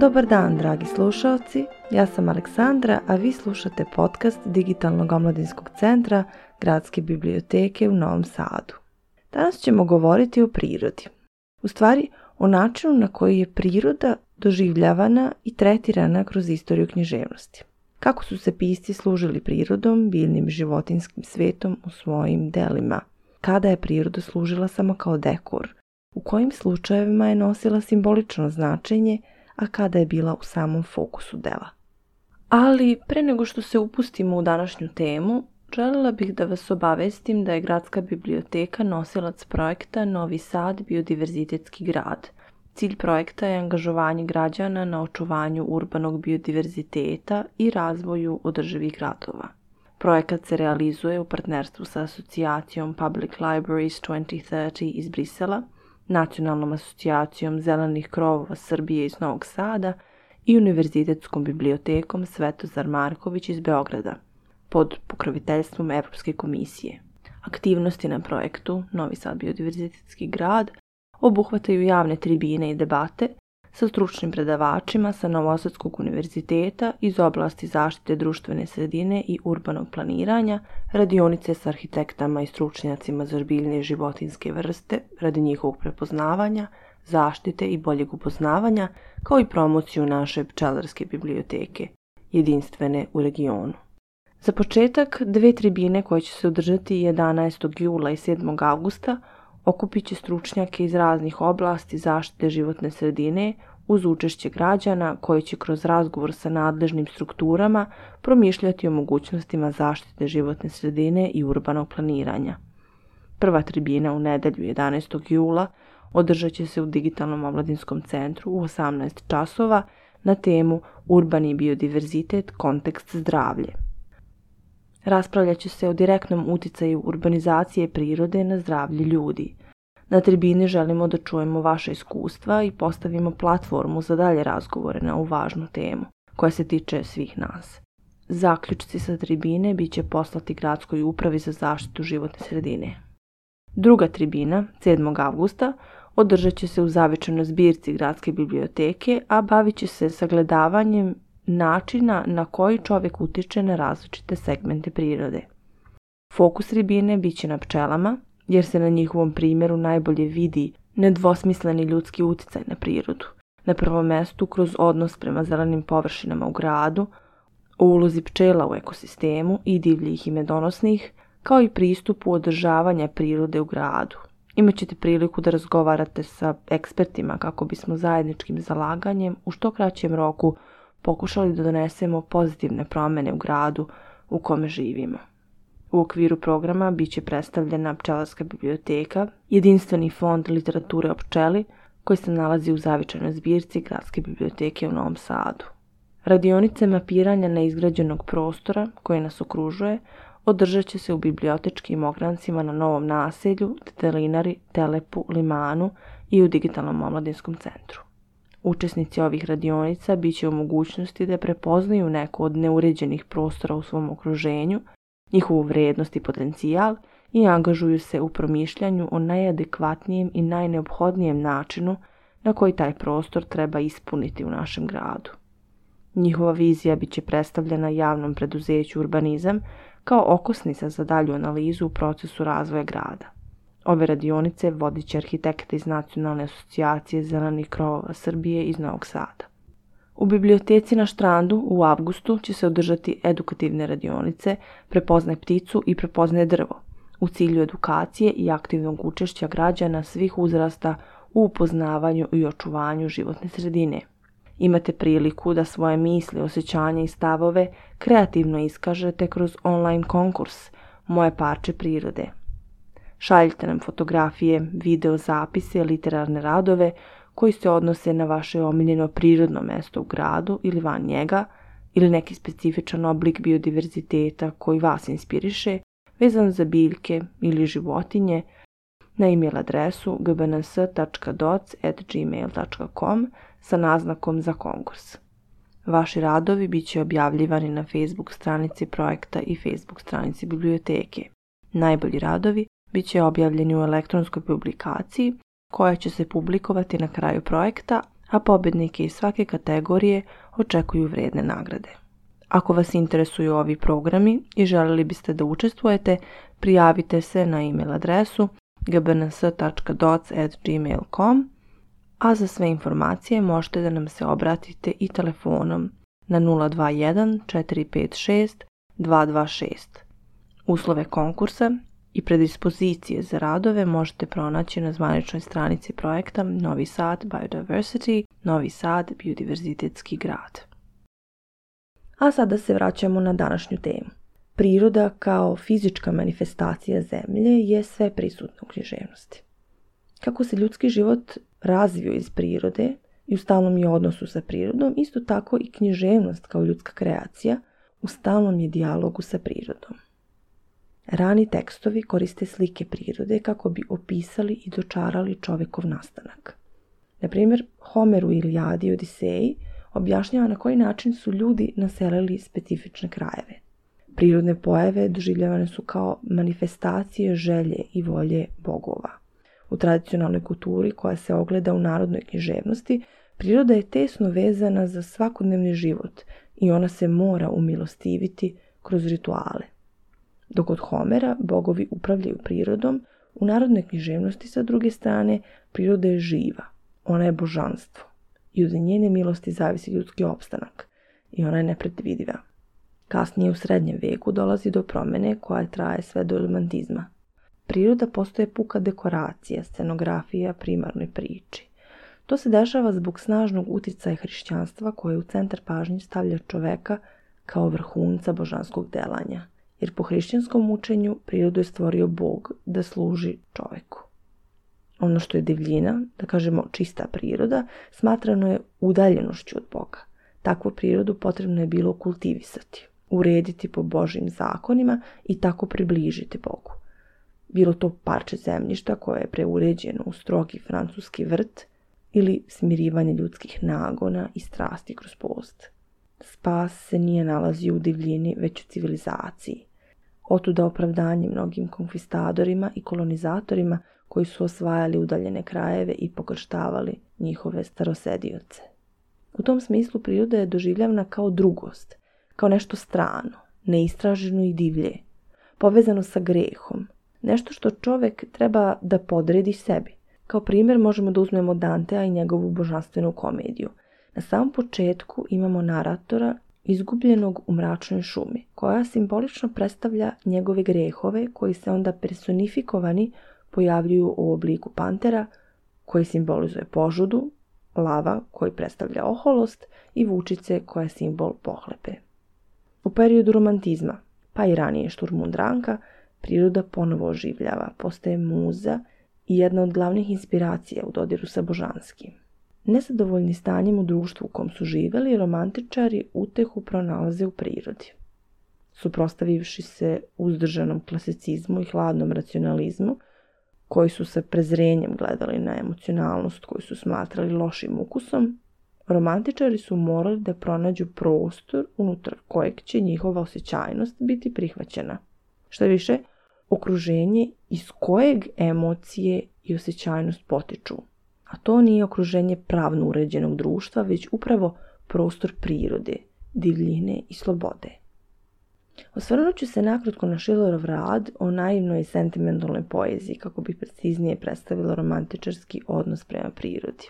Dobar dan, dragi slušaoci. Ja sam Aleksandra, a vi slušate podcast Digitalnog omladinskog centra Gradske biblioteke u Novom Sadu. Danas ćemo govoriti o prirodi. U stvari, o načinu na koji je priroda doživljavana i tretirana kroz istoriju književnosti. Kako su se pisci služili prirodom, biljnim životinskim svetom u svojim delima. Kada je priroda služila samo kao dekor, u kojim slučajevima je nosila simbolično značenje – a kada je bila u samom fokusu dela. Ali pre nego što se upustimo u današnju temu, želela bih da vas obavestim da je Gradska biblioteka nosilac projekta Novi Sad biodiverzitetski grad. Cilj projekta je angažovanje građana na očuvanju urbanog biodiverziteta i razvoju održivih gradova. Projekat se realizuje u partnerstvu sa asocijacijom Public Libraries 2030 iz Brisela – Nacionalnom asocijacijom zelenih krovova Srbije iz Novog Sada i Univerzitetskom bibliotekom Svetozar Marković iz Beograda pod pokroviteljstvom Evropske komisije. Aktivnosti na projektu Novi Sad biodiverzitetski grad obuhvataju javne tribine i debate sa stručnim predavačima sa Novosadskog univerziteta iz oblasti zaštite društvene sredine i urbanog planiranja, radionice sa arhitektama i stručnjacima za biljne i životinske vrste radi njihovog prepoznavanja, zaštite i boljeg upoznavanja, kao i promociju naše pčelarske biblioteke, jedinstvene u regionu. Za početak, dve tribine koje će se održati 11. jula i 7. augusta – okupit će stručnjake iz raznih oblasti zaštite životne sredine uz učešće građana koji će kroz razgovor sa nadležnim strukturama promišljati o mogućnostima zaštite životne sredine i urbanog planiranja. Prva tribina u nedelju 11. jula održat će se u Digitalnom omladinskom centru u 18 časova na temu Urbani biodiverzitet, kontekst zdravlje. Raspravljaće se o direktnom uticaju urbanizacije prirode na zdravlje ljudi. Na tribini želimo da čujemo vaše iskustva i postavimo platformu za dalje razgovore na ovu važnu temu, koja se tiče svih nas. Zaključci sa tribine biće poslati Gradskoj upravi za zaštitu životne sredine. Druga tribina, 7. avgusta, održat će se u zavičanoj zbirci Gradske biblioteke, a bavit će se sagledavanjem načina na koji čovek utiče na različite segmente prirode. Fokus ribine biće na pčelama, jer se na njihovom primjeru najbolje vidi nedvosmisleni ljudski uticaj na prirodu. Na prvom mestu kroz odnos prema zelenim površinama u gradu, o ulozi pčela u ekosistemu i divljih i medonosnih, kao i pristupu održavanja prirode u gradu. Imaćete priliku da razgovarate sa ekspertima kako bismo zajedničkim zalaganjem u što kraćem roku pokušali da donesemo pozitivne promene u gradu u kome živimo. U okviru programa biće predstavljena pčelarska biblioteka, jedinstveni fond literature o pčeli, koji se nalazi u zavičajnoj zbirci Gradske biblioteke u Novom Sadu. Radionice mapiranja neizgrađenog prostora koji nas okružuje održat će se u bibliotečkim ograncima na Novom naselju, Telinari, Telepu, Limanu i u Digitalnom omladinskom centru. Učesnici ovih radionica biće u mogućnosti da prepoznaju neko od neuređenih prostora u svom okruženju, njihovu vrednost i potencijal i angažuju se u promišljanju o najadekvatnijem i najneophodnijem načinu na koji taj prostor treba ispuniti u našem gradu. Njihova vizija biće predstavljena javnom preduzeću Urbanizam kao okosnica za dalju analizu u procesu razvoja grada. Ove radionice vodit će arhitekta iz Nacionalne asocijacije zelenih krovova Srbije iz Novog Sada. U biblioteci na Štrandu u avgustu će se održati edukativne radionice Prepoznaj pticu i Prepoznaj drvo u cilju edukacije i aktivnog učešća građana svih uzrasta u upoznavanju i očuvanju životne sredine. Imate priliku da svoje misli, osjećanja i stavove kreativno iskažete kroz online konkurs Moje parče prirode – Šaljite nam fotografije, video zapise, literarne radove koji se odnose na vaše omiljeno prirodno mesto u gradu ili van njega ili neki specifičan oblik biodiverziteta koji vas inspiriše, vezan za biljke ili životinje, na e-mail adresu gbns.doc.gmail.com sa naznakom za konkurs. Vaši radovi bit će objavljivani na Facebook stranici projekta i Facebook stranici biblioteke. Najbolji radovi bit će objavljeni u elektronskoj publikaciji koja će se publikovati na kraju projekta, a pobednike iz svake kategorije očekuju vredne nagrade. Ako vas interesuju ovi programi i želeli biste da učestvujete, prijavite se na e-mail adresu gbns.doc.gmail.com, a za sve informacije možete da nam se obratite i telefonom na 021 456 226. Uslove konkursa i predispozicije za radove možete pronaći na zvaničnoj stranici projekta Novi Sad Biodiversity, Novi Sad Biodiverzitetski grad. A sada se vraćamo na današnju temu. Priroda kao fizička manifestacija zemlje je sve prisutna u književnosti. Kako se ljudski život razvio iz prirode i u stalnom je odnosu sa prirodom, isto tako i književnost kao ljudska kreacija u stalnom je dijalogu sa prirodom. Rani tekstovi koriste slike prirode kako bi opisali i dočarali čovekov nastanak. Na primjer, Homer u Ilijadi i Odiseji objašnjava na koji način su ljudi naselili specifične krajeve. Prirodne pojave doživljavane su kao manifestacije želje i volje bogova. U tradicionalnoj kulturi koja se ogleda u narodnoj književnosti, priroda je tesno vezana za svakodnevni život i ona se mora umilostiviti kroz rituale. Dok od Homera bogovi upravljaju prirodom, u narodnoj književnosti sa druge strane priroda je živa, ona je božanstvo i od njene milosti zavisi ljudski opstanak i ona je nepredvidiva. Kasnije u srednjem veku dolazi do promene koja traje sve do romantizma. Priroda postaje puka dekoracija, scenografija primarnoj priči. To se dešava zbog snažnog uticaja hrišćanstva koje u centar pažnje stavlja čoveka kao vrhunca božanskog delanja – jer po hrišćanskom učenju prirodu je stvorio Bog da služi čoveku. Ono što je divljina, da kažemo čista priroda, smatrano je udaljenošću od Boga. Takvu prirodu potrebno je bilo kultivisati, urediti po Božim zakonima i tako približiti Bogu. Bilo to parče zemljišta koje je preuređeno u strogi francuski vrt ili smirivanje ljudskih nagona i strasti kroz post. Spas se nije nalazio u divljini, već u civilizaciji. Otuda opravdanje mnogim konkvistadorima i kolonizatorima koji su osvajali udaljene krajeve i pokrštavali njihove starosedioce. U tom smislu priroda je doživljavna kao drugost, kao nešto strano, neistraženo i divlje, povezano sa grehom, nešto što čovek treba da podredi sebi. Kao primjer možemo da uzmemo Dantea i njegovu božanstvenu komediju – Na samom početku imamo naratora izgubljenog u mračnoj šumi, koja simbolično predstavlja njegove grehove koji se onda personifikovani pojavljuju u obliku pantera koji simbolizuje požudu, lava koji predstavlja oholost i vučice koja je simbol pohlepe. U periodu romantizma, pa i ranije šturmundranka, priroda ponovo oživljava, postaje muza i jedna od glavnih inspiracija u dodiru sa božanskim. Nezadovoljni stanjem u društvu u kom su živeli, romantičari utehu pronalaze u prirodi. Suprostavivši se uzdržanom klasicizmu i hladnom racionalizmu, koji su sa prezrenjem gledali na emocionalnost koju su smatrali lošim ukusom, romantičari su morali da pronađu prostor unutar kojeg će njihova osjećajnost biti prihvaćena. Šta više, okruženje iz kojeg emocije i osjećajnost potiču – a to nije okruženje pravno uređenog društva, već upravo prostor prirode, divljine i slobode. Osvrnut ću se nakratko na Schillerov rad o naivnoj i sentimentalnoj poeziji kako bi preciznije predstavila romantičarski odnos prema prirodi.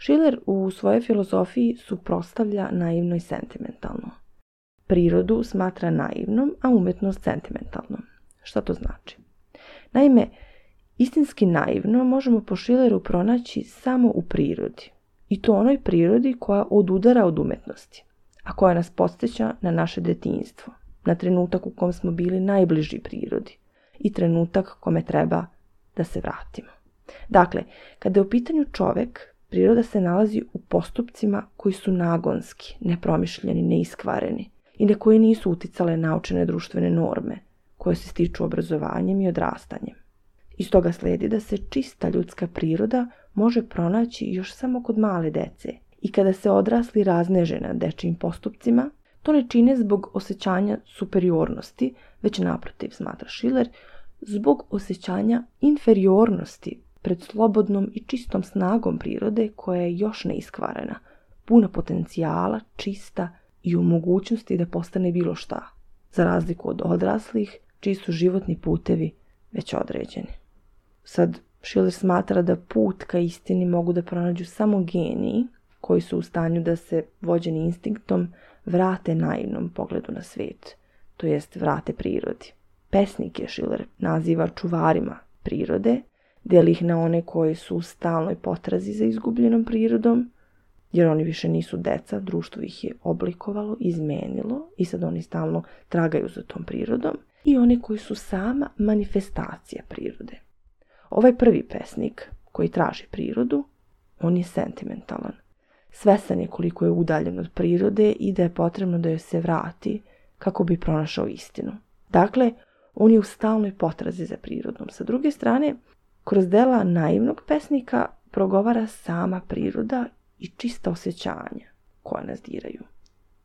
Schiller u svojoj filozofiji suprostavlja naivno i sentimentalno. Prirodu smatra naivnom, a umetnost sentimentalnom. Šta to znači? Naime, Istinski naivno možemo po Schilleru pronaći samo u prirodi. I to onoj prirodi koja odudara od umetnosti, a koja nas podsjeća na naše detinjstvo, na trenutak u kom smo bili najbliži prirodi i trenutak kome treba da se vratimo. Dakle, kada je u pitanju čovek, priroda se nalazi u postupcima koji su nagonski, nepromišljeni, neiskvareni i na koje nisu uticale naučene društvene norme koje se stiču obrazovanjem i odrastanjem. Iz toga sledi da se čista ljudska priroda može pronaći još samo kod male dece i kada se odrasli razneže na dečijim postupcima, to ne čine zbog osjećanja superiornosti, već naprotiv, smatra Schiller, zbog osjećanja inferiornosti pred slobodnom i čistom snagom prirode koja je još neiskvarena, puna potencijala, čista i u mogućnosti da postane bilo šta, za razliku od odraslih čiji su životni putevi već određeni. Sad, Schiller smatra da put ka istini mogu da pronađu samo geniji koji su u stanju da se, vođeni instinktom, vrate naivnom pogledu na svet, to jest vrate prirodi. Pesnike Schiller naziva čuvarima prirode, deli ih na one koji su u stalnoj potrazi za izgubljenom prirodom, jer oni više nisu deca, društvo ih je oblikovalo, izmenilo i sad oni stalno tragaju za tom prirodom i one koji su sama manifestacija prirode. Ovaj prvi pesnik, koji traži prirodu, on je sentimentalan. Svesan je koliko je udaljen od prirode i da je potrebno da joj se vrati kako bi pronašao istinu. Dakle, on je u stalnoj potrazi za prirodnom. Sa druge strane, kroz dela naivnog pesnika progovara sama priroda i čista osjećanja koja nas diraju.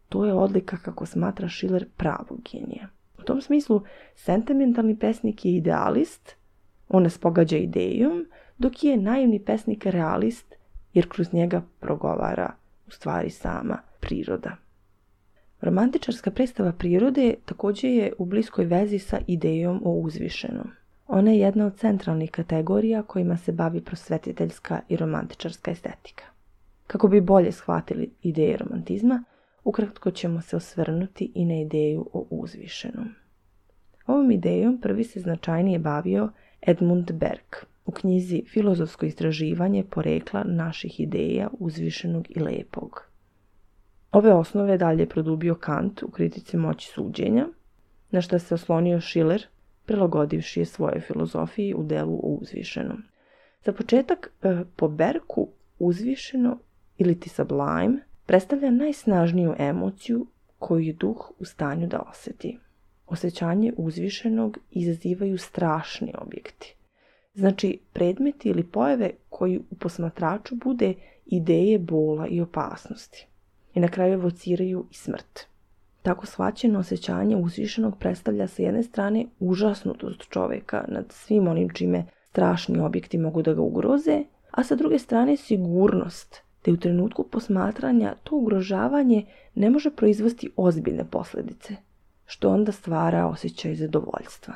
To je odlika kako smatra Schiller pravog genija. U tom smislu, sentimentalni pesnik je idealist – On nas pogađa idejom, dok je naivni pesnik realist, jer kroz njega progovara, u stvari sama, priroda. Romantičarska predstava prirode takođe je u bliskoj vezi sa idejom o uzvišenom. Ona je jedna od centralnih kategorija kojima se bavi prosvetiteljska i romantičarska estetika. Kako bi bolje shvatili ideje romantizma, ukratko ćemo se osvrnuti i na ideju o uzvišenom. Ovom idejom prvi se značajnije bavio Edmund Berg u knjizi Filozofsko istraživanje porekla naših ideja uzvišenog i lepog. Ove osnove dalje produbio Kant u kritici moći suđenja, na što se oslonio Schiller, prilagodivši je svoje filozofije u delu o uzvišenom. Za početak, e, po Berku, uzvišeno ili ti sublime predstavlja najsnažniju emociju koju je duh u stanju da oseti osjećanje uzvišenog izazivaju strašni objekti. Znači, predmeti ili pojave koji u posmatraču bude ideje bola i opasnosti. I na kraju evociraju i smrt. Tako shvaćeno osjećanje uzvišenog predstavlja sa jedne strane užasnutost čoveka nad svim onim čime strašni objekti mogu da ga ugroze, a sa druge strane sigurnost, te u trenutku posmatranja to ugrožavanje ne može proizvesti ozbiljne posledice – što onda stvara osjećaj zadovoljstva.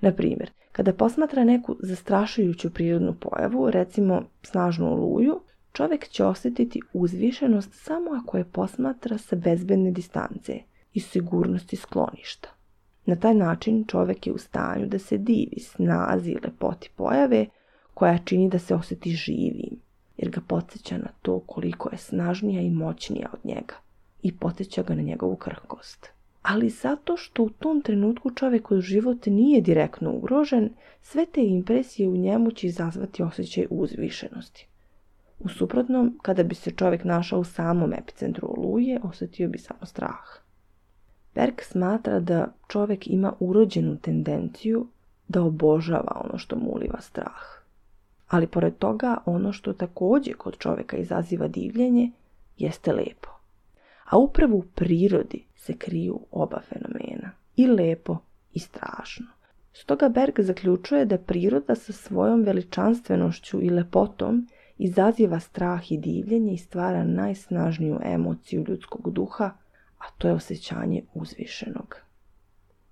Na primjer, kada posmatra neku zastrašujuću prirodnu pojavu, recimo snažnu oluju, čovjek će osjetiti uzvišenost samo ako je posmatra sa bezbedne distance i sigurnosti skloništa. Na taj način čovjek je u stanju da se divi snazi i lepoti pojave koja čini da se osjeti živim, jer ga podsjeća na to koliko je snažnija i moćnija od njega i podsjeća ga na njegovu krhkost ali zato što u tom trenutku čovjek život nije direktno ugrožen, sve te impresije u njemu će izazvati osjećaj uzvišenosti. U suprotnom, kada bi se čovjek našao u samom epicentru oluje, osjetio bi samo strah. Berg smatra da čovjek ima urođenu tendenciju da obožava ono što mu uliva strah. Ali pored toga, ono što takođe kod čovjeka izaziva divljenje jeste lepo. A upravo u prirodi se kriju oba fenomena, i lepo i strašno. Stoga Berg zaključuje da priroda sa svojom veličanstvenošću i lepotom izaziva strah i divljenje i stvara najsnažniju emociju ljudskog duha, a to je osjećanje uzvišenog.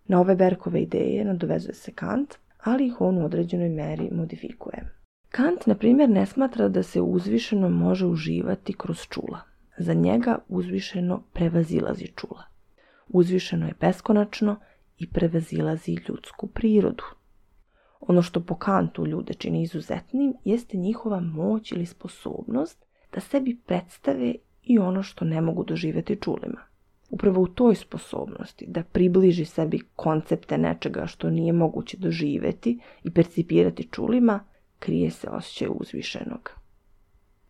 Na ove Berkove ideje nadovezuje se Kant, ali ih on u određenoj meri modifikuje. Kant, na primjer, ne smatra da se uzvišeno može uživati kroz čula. Za njega uzvišeno prevazilazi čula. Uzvišeno je beskonačno i prevazilazi ljudsku prirodu. Ono što po Kantu ljude čini izuzetnim jeste njihova moć ili sposobnost da sebi predstave i ono što ne mogu doživeti čulima. Upravo u toj sposobnosti da približi sebi koncepte nečega što nije moguće doživeti i percipirati čulima, krije se osjećaj uzvišenog.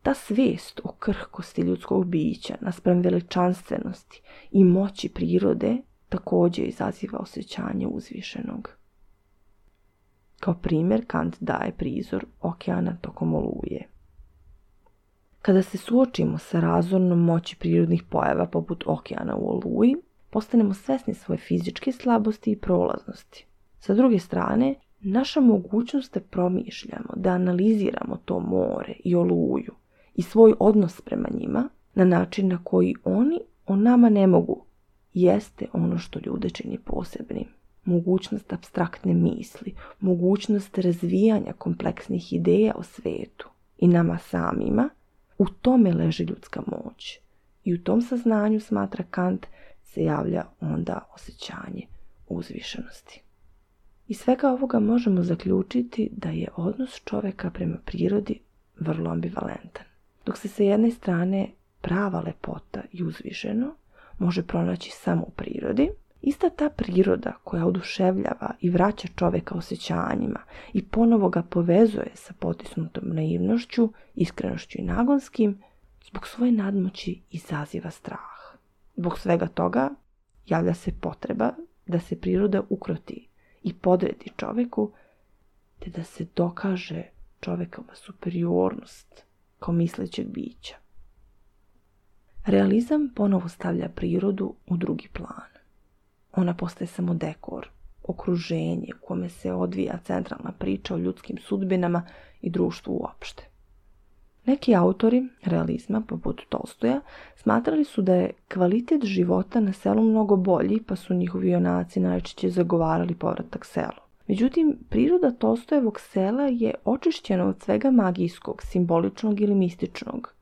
Ta svest o krhkosti ljudskog bića naspram veličanstvenosti i moći prirode takođe izaziva osjećanje uzvišenog. Kao primjer Kant daje prizor okeana tokom oluje. Kada se suočimo sa razornom moći prirodnih pojava poput okeana u oluji, postanemo svesni svoje fizičke slabosti i prolaznosti. Sa druge strane, naša mogućnost da promišljamo, da analiziramo to more i oluju, i svoj odnos prema njima na način na koji oni o nama ne mogu, jeste ono što ljude čini posebnim. Mogućnost abstraktne misli, mogućnost razvijanja kompleksnih ideja o svetu i nama samima, u tome leži ljudska moć. I u tom saznanju, smatra Kant, se javlja onda osjećanje uzvišenosti. Iz svega ovoga možemo zaključiti da je odnos čoveka prema prirodi vrlo ambivalentan dok se sa jedne strane prava lepota i uzvišeno može pronaći samo u prirodi, ista ta priroda koja oduševljava i vraća čoveka osjećanjima i ponovo ga povezuje sa potisnutom naivnošću, iskrenošću i nagonskim, zbog svoje nadmoći izaziva strah. Zbog svega toga javlja se potreba da se priroda ukroti i podredi čoveku, te da se dokaže čovekova superiornost kao mislećeg bića. Realizam ponovo stavlja prirodu u drugi plan. Ona postaje samo dekor, okruženje u kome se odvija centralna priča o ljudskim sudbinama i društvu uopšte. Neki autori realizma, poput Tolstoja, smatrali su da je kvalitet života na selu mnogo bolji, pa su njihovi junaci najčešće zagovarali povratak selu. Međutim, priroda Tolstojevog sela je očišćena od svega magijskog, simboličnog ili mističnog.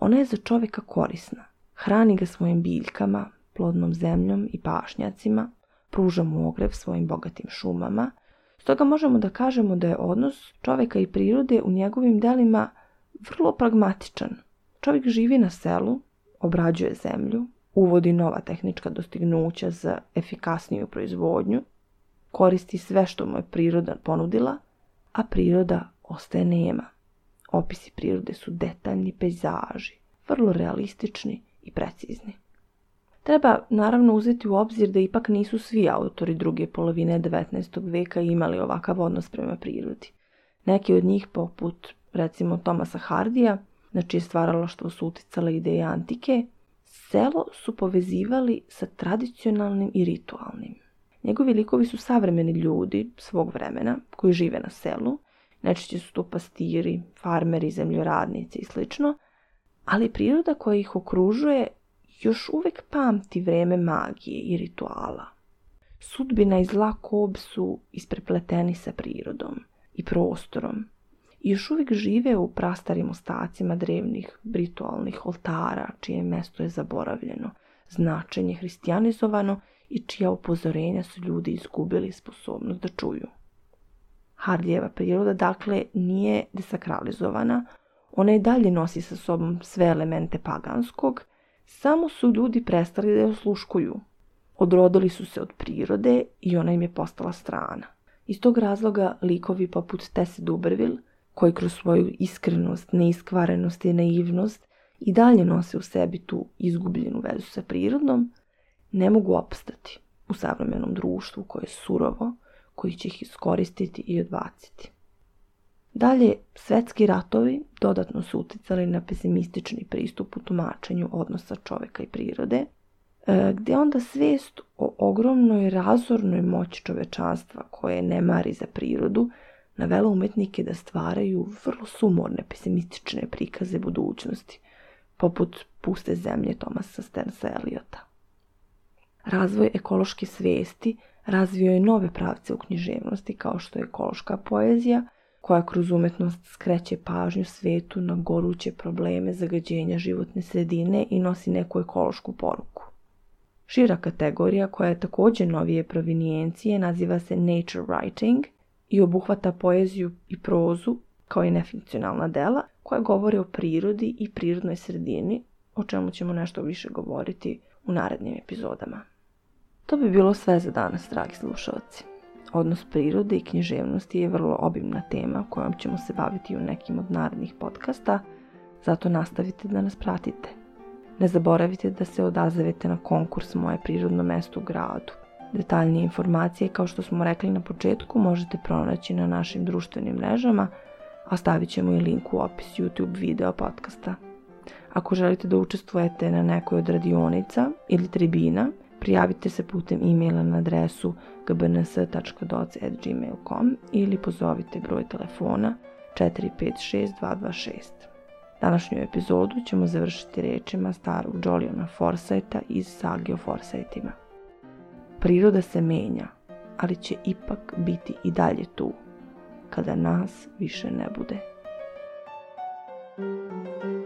Ona je za čoveka korisna. Hrani ga svojim biljkama, plodnom zemljom i pašnjacima, pruža mu ogrev svojim bogatim šumama, stoga možemo da kažemo da je odnos čoveka i prirode u njegovim delima vrlo pragmatičan. Čovjek živi na selu, obrađuje zemlju, uvodi nova tehnička dostignuća za efikasniju proizvodnju, koristi sve što mu je priroda ponudila, a priroda ostaje nema. Opisi prirode su detaljni pejzaži, vrlo realistični i precizni. Treba naravno uzeti u obzir da ipak nisu svi autori druge polovine 19. veka imali ovakav odnos prema prirodi. Neki od njih, poput recimo Tomasa Hardija, na čije stvaralaštvo su uticale ideje antike, selo su povezivali sa tradicionalnim i ritualnim. Njegovi likovi su savremeni ljudi svog vremena koji žive na selu, najčešće su to pastiri, farmeri, zemljoradnici i slično, ali priroda koja ih okružuje još uvek pamti vreme magije i rituala. Sudbina i zla kob su isprepleteni sa prirodom i prostorom i još uvek žive u prastarim ostacima drevnih ritualnih oltara, čije mesto je zaboravljeno, značenje hristijanizovano – i čija upozorenja su ljudi izgubili sposobnost da čuju. Hardijeva priroda dakle nije desakralizovana, ona i dalje nosi sa sobom sve elemente paganskog, samo su ljudi prestali da je osluškuju. Odrodili su se od prirode i ona im je postala strana. Iz tog razloga likovi poput Tese Dubrvil, koji kroz svoju iskrenost, neiskvarenost i naivnost i dalje nose u sebi tu izgubljenu vezu sa prirodnom, ne mogu opstati u savremenom društvu koje je surovo, koji će ih iskoristiti i odbaciti. Dalje, svetski ratovi dodatno su uticali na pesimistični pristup u tumačenju odnosa čoveka i prirode, e, gde onda svest o ogromnoj razornoj moći čovečanstva koje ne mari za prirodu navela umetnike da stvaraju vrlo sumorne pesimistične prikaze budućnosti, poput Puste zemlje Tomasa Stensa Eliota. Razvoj ekološke svesti razvio je nove pravce u književnosti kao što je ekološka poezija, koja kroz umetnost skreće pažnju svetu na goruće probleme zagađenja životne sredine i nosi neku ekološku poruku. Šira kategorija koja je također novije provinijencije naziva se nature writing i obuhvata poeziju i prozu kao i nefunkcionalna dela koja govore o prirodi i prirodnoj sredini, o čemu ćemo nešto više govoriti u narednim epizodama. To bi bilo sve za danas, dragi slušalci. Odnos prirode i književnosti je vrlo obimna tema kojom ćemo se baviti u nekim od narednih podcasta, zato nastavite da nas pratite. Ne zaboravite da se odazovete na konkurs Moje prirodno mesto u gradu. Detaljnije informacije, kao što smo rekli na početku, možete pronaći na našim društvenim mrežama, a stavit ćemo i link u opis YouTube video podcasta. Ako želite da učestvujete na nekoj od radionica ili tribina – prijavite se putem e-maila na adresu gbns.doc.gmail.com ili pozovite broj telefona 456226. Današnju epizodu ćemo završiti rečima starog Joliona Forsajta iz sage o Forsajtima. Priroda se menja, ali će ipak biti i dalje tu, kada nas više ne bude. Thank you.